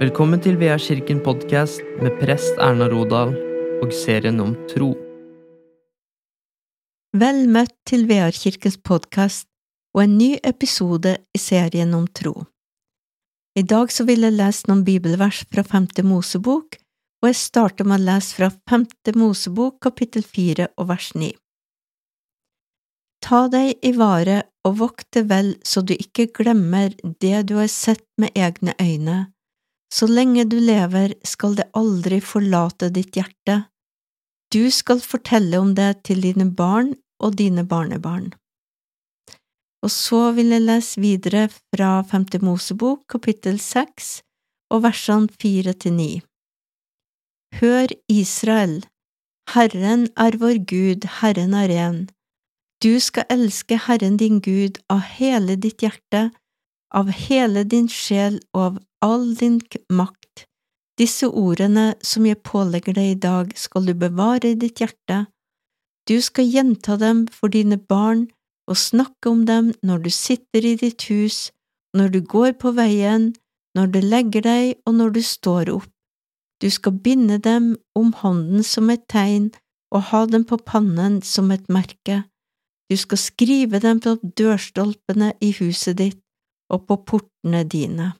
Velkommen til Vea kirken podkast med prest Erna Rodal og serien om tro. Vel møtt til VR-kirkens podkast og en ny episode i serien om tro. I dag så vil jeg lese noen bibelvers fra Femte Mosebok, og jeg starter med å lese fra Femte Mosebok kapittel fire og vers ni. Ta deg i vare og vokt det vel så du ikke glemmer det du har sett med egne øyne. Så lenge du lever skal det aldri forlate ditt hjerte. Du skal fortelle om det til dine barn og dine barnebarn. Og så vil jeg lese videre fra Femte Mosebok kapittel seks og versene fire til ni. Hør, Israel, Herren er vår Gud, Herren er en. Du skal elske Herren din Gud av hele ditt hjerte, av hele din sjel og av all din makt. Disse ordene som jeg pålegger deg i dag, skal du bevare i ditt hjerte. Du skal gjenta dem for dine barn og snakke om dem når du sitter i ditt hus, når du går på veien, når du legger deg og når du står opp. Du skal binde dem om hånden som et tegn og ha dem på pannen som et merke. Du skal skrive dem på dørstolpene i huset ditt og på portene dine.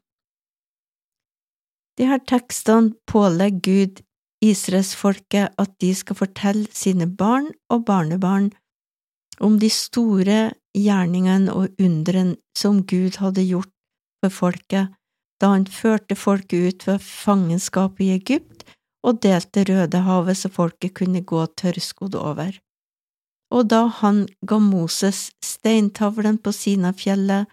De her tekstene pålegger Gud Israelsfolket at de skal fortelle sine barn og barnebarn om de store gjerningene og undrene som Gud hadde gjort for folket da han førte folket ut fra fangenskapet i Egypt og delte Rødehavet så folket kunne gå tørrskodd over og da han ga Moses steintavlen på Sinafjellet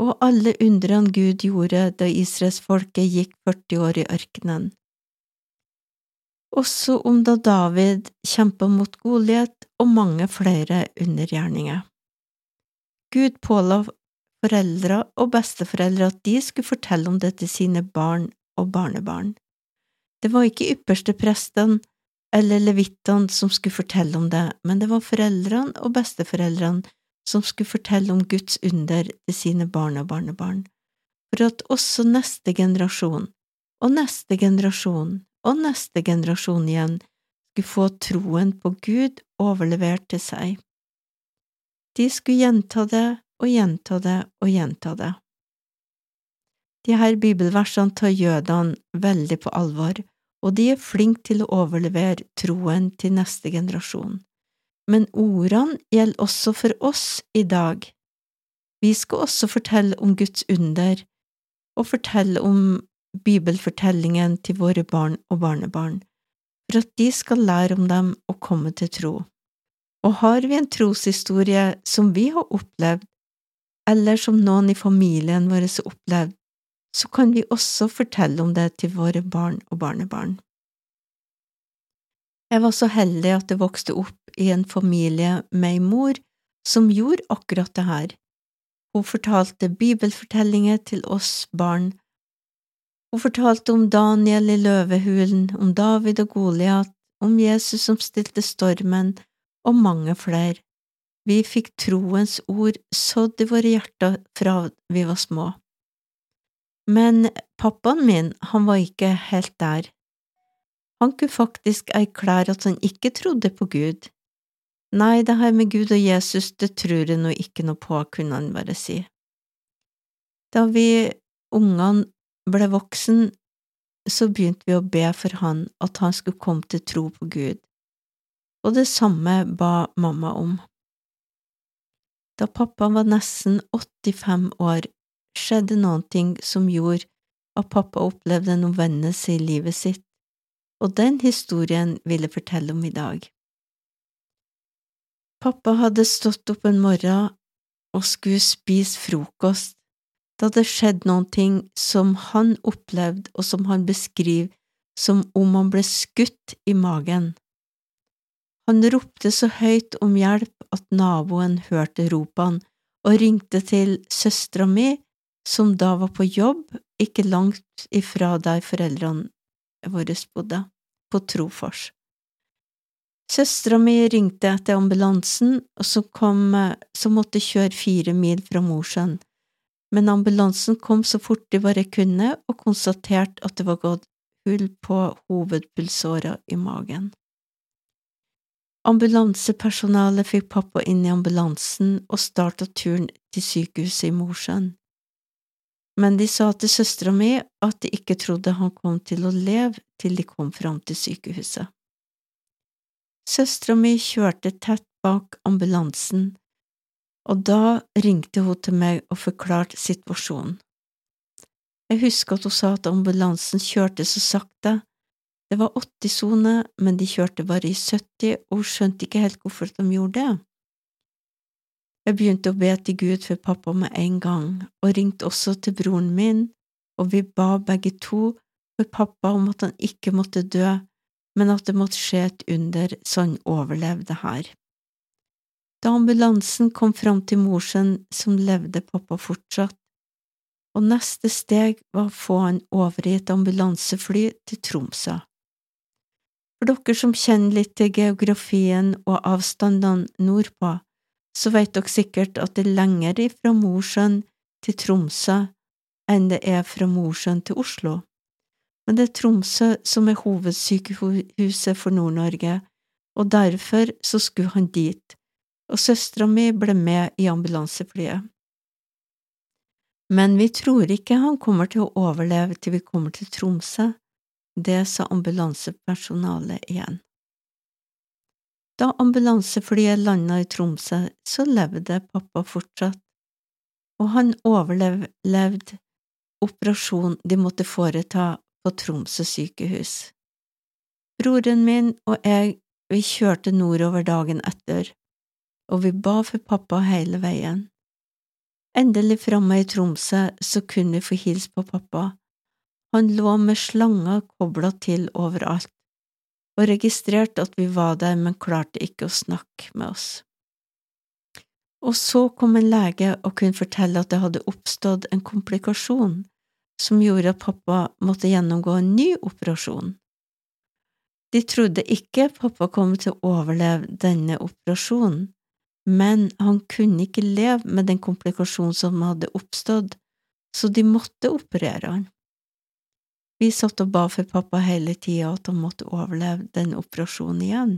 og alle undrene Gud gjorde da israelsfolket gikk 40 år i ørkenen. Også om da David kjempa mot Goliat og mange flere undergjerninger. Gud påla foreldre og besteforeldre at de skulle fortelle om det til sine barn og barnebarn. Det var ikke ypperste presten eller levittene som skulle fortelle om det, men det var foreldrene og besteforeldrene som skulle fortelle om Guds under til sine barn og barnebarn, for at også neste generasjon, og neste generasjon og neste generasjon igjen skulle få troen på Gud overlevert til seg. De skulle gjenta det og gjenta det og gjenta det. De her bibelversene tar jødene veldig på alvor og de er flinke til å overlevere troen til neste generasjon. Men ordene gjelder også for oss i dag. Vi skal også fortelle om Guds under, og fortelle om bibelfortellingen til våre barn og barnebarn, for at de skal lære om dem og komme til tro. Og har vi en troshistorie som vi har opplevd, eller som noen i familien vår har opplevd, så kan vi også fortelle om det til våre barn og barnebarn. Jeg var så heldig at jeg vokste opp i en familie med ei mor som gjorde akkurat det her. Hun fortalte bibelfortellinger til oss barn. Hun fortalte om Daniel i løvehulen, om David og Goliat, om Jesus som stilte stormen, og mange flere. Vi fikk troens ord sådd i våre hjerter fra vi var små. Men pappaen min, han var ikke helt der. Han kunne faktisk erklære at han ikke trodde på Gud. Nei, det her med Gud og Jesus, det tror jeg nå ikke noe på, kunne han bare si. Da vi ungene ble voksen, så begynte vi å be for han at han skulle komme til tro på Gud, og det samme ba mamma om. Da pappa var nesten 85 år, skjedde noen ting som gjorde at pappa opplevde en omvendelse i livet sitt, og den historien vil jeg fortelle om i dag. Pappa hadde stått opp en morgen og skulle spise frokost da det skjedde noen ting som han opplevde og som han beskriver som om han ble skutt i magen. Han ropte så høyt om hjelp at naboen hørte ropene og ringte til søstera mi som da var på jobb ikke langt ifra der foreldrene våre bodde, på Trofors. Søstera mi ringte etter ambulansen, og så kom, så måtte kjøre fire mil fra Mosjøen, men ambulansen kom så fort de bare kunne og konstaterte at det var gått hull på hovedpulsåra i magen. Ambulansepersonalet fikk pappa inn i ambulansen og starta turen til sykehuset i Mosjøen. Men de sa til søstera mi at de ikke trodde han kom til å leve til de kom fram til sykehuset. Søstera mi kjørte tett bak ambulansen, og da ringte hun til meg og forklarte situasjonen. Jeg husker at hun sa at ambulansen kjørte så sakte det var 80-sone, men de kjørte bare i 70, og hun skjønte ikke helt hvorfor de gjorde det. Jeg begynte å be til Gud for pappa med en gang, og ringte også til broren min, og vi ba begge to for pappa om at han ikke måtte dø, men at det måtte skje et under så han overlevde her. Da ambulansen kom fram til morsen som levde pappa fortsatt, og neste steg var å få han over i et ambulansefly til Tromsø. For dere som kjenner litt til geografien og avstandene nordpå, så vet dere sikkert at det er lenger fra Mosjøen til Tromsø enn det er fra Mosjøen til Oslo. Men det er Tromsø som er hovedsykehuset for Nord-Norge, og derfor så skulle han dit, og søstera mi ble med i ambulanseflyet. Men vi tror ikke han kommer til å overleve til vi kommer til Tromsø, det sa ambulansepersonalet igjen. Da ambulanseflyet landa i Tromsø, så levde pappa fortsatt, og han overlevde operasjonen de måtte foreta på Tromsø sykehus. Broren min og jeg, vi kjørte nordover dagen etter, og vi ba for pappa hele veien. Endelig framme i Tromsø så kunne vi få hilse på pappa, han lå med slanger kobla til overalt, og registrerte at vi var der, men klarte ikke å snakke med oss. Og så kom en lege og kunne fortelle at det hadde oppstått en komplikasjon som gjorde at pappa måtte gjennomgå en ny operasjon. De trodde ikke pappa kom til å overleve denne operasjonen, men han kunne ikke leve med den komplikasjonen som hadde oppstått, så de måtte operere han. Vi satt og ba for pappa hele tida at han måtte overleve den operasjonen igjen,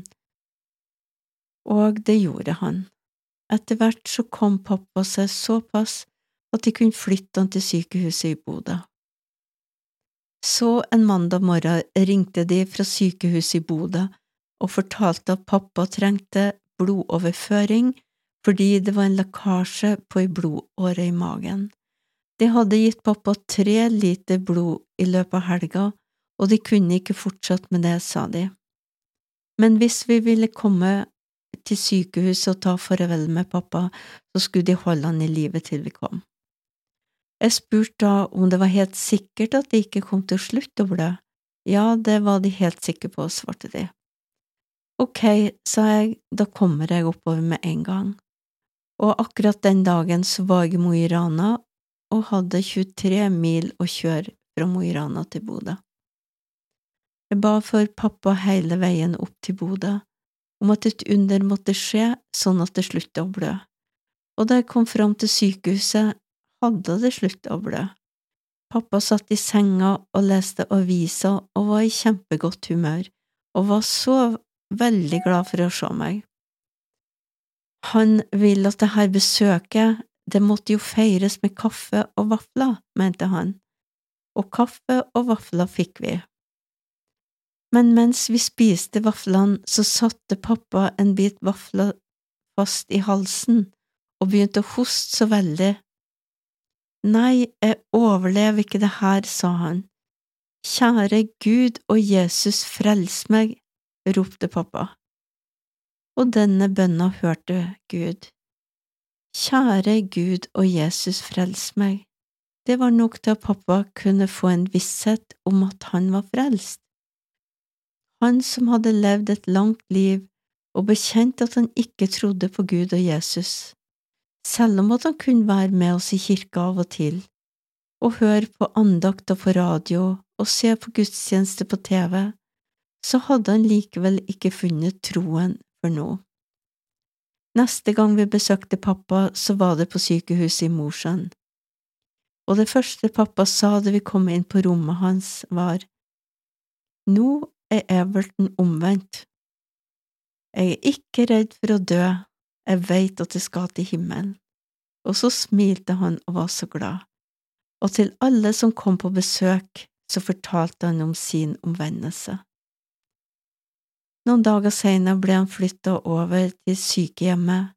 og det gjorde han. Etter hvert så kom pappa seg såpass at de kunne flytte han til sykehuset i Bodø. Så en mandag morgen ringte de fra sykehuset i Bodø og fortalte at pappa trengte blodoverføring fordi det var en lekkasje på ei blodåre i magen. De hadde gitt pappa tre liter blod i løpet av helga, og de kunne ikke fortsatt med det, sa de. Men hvis vi ville komme til sykehuset og ta farvel med pappa, så skulle de holde han i live til vi kom. Jeg spurte da om det var helt sikkert at de ikke kom til å slutte å blø. Ja, det var de helt sikre på, svarte de. Ok, sa jeg, da kommer jeg oppover med en gang. Og akkurat den dagen så var jeg i Mo i Rana og hadde 23 mil å kjøre fra Mo i Rana til Bodø. Jeg ba for pappa hele veien opp til Bodø om at et under måtte skje sånn at det sluttet å blø, og da jeg kom fram til sykehuset, hadde det sluttet å blø. Pappa satt i senga og leste aviser og var i kjempegodt humør, og var så veldig glad for å se meg. Han vil at dette besøket det måtte jo feires med kaffe og vafler, mente han, og kaffe og vafler fikk vi. Men mens vi spiste vaflene, så satte pappa en bit vafler fast i halsen og begynte å hoste så veldig. Nei, jeg overlever ikke det her, sa han. Kjære Gud og Jesus, frels meg, ropte pappa. Og denne bønna hørte Gud. Kjære Gud og Jesus, frels meg. Det var nok til at pappa kunne få en visshet om at han var frelst. Han som hadde levd et langt liv og bekjent at han ikke trodde på Gud og Jesus, selv om at han kunne være med oss i kirka av og til, og høre på andakter på radio og se på gudstjeneste på TV, så hadde han likevel ikke funnet troen for noe. Neste gang vi besøkte pappa, så var det på sykehuset i Mosjøen. og det første pappa sa da vi kom inn på rommet hans, var, Nå er Everton omvendt. Jeg er ikke redd for å dø, jeg veit at jeg skal til himmelen. Og så smilte han og var så glad, og til alle som kom på besøk, så fortalte han om sin omvendelse. Noen dager senere ble han flytta over til sykehjemmet,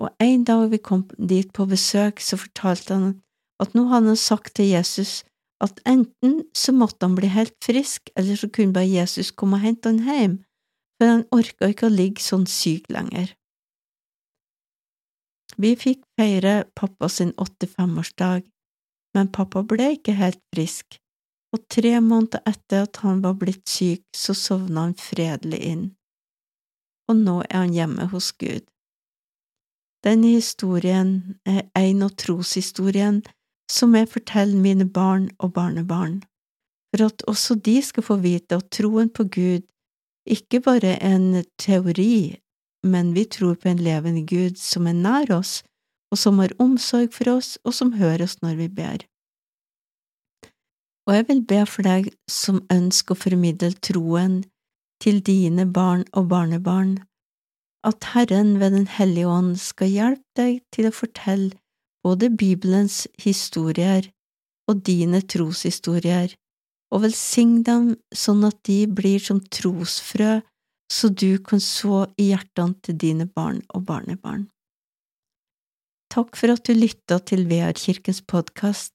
og en dag vi kom dit på besøk, så fortalte han at nå hadde han sagt til Jesus at enten så måtte han bli helt frisk, eller så kunne bare Jesus komme og hente han hjem, for han orka ikke å ligge sånn syk lenger. Vi fikk feire pappa sin 85-årsdag, men pappa ble ikke helt frisk, og tre måneder etter at han var blitt syk, så sovna han fredelig inn, og nå er han hjemme hos Gud. Denne historien er en av troshistorien som jeg forteller mine barn og barnebarn, for at også de skal få vite at troen på Gud ikke bare er en teori, men vi tror på en levende Gud som er nær oss, og som har omsorg for oss, og som hører oss når vi ber. Og jeg vil be for deg som ønsker å formidle troen til dine barn og barnebarn, at Herren ved Den hellige ånd skal hjelpe deg til å fortelle både Bibelens historier og dine troshistorier, og velsign dem sånn at de blir som trosfrø, så du kan så i hjertene til dine barn og barnebarn. Takk for at du lytta til VR-kirkens podkast.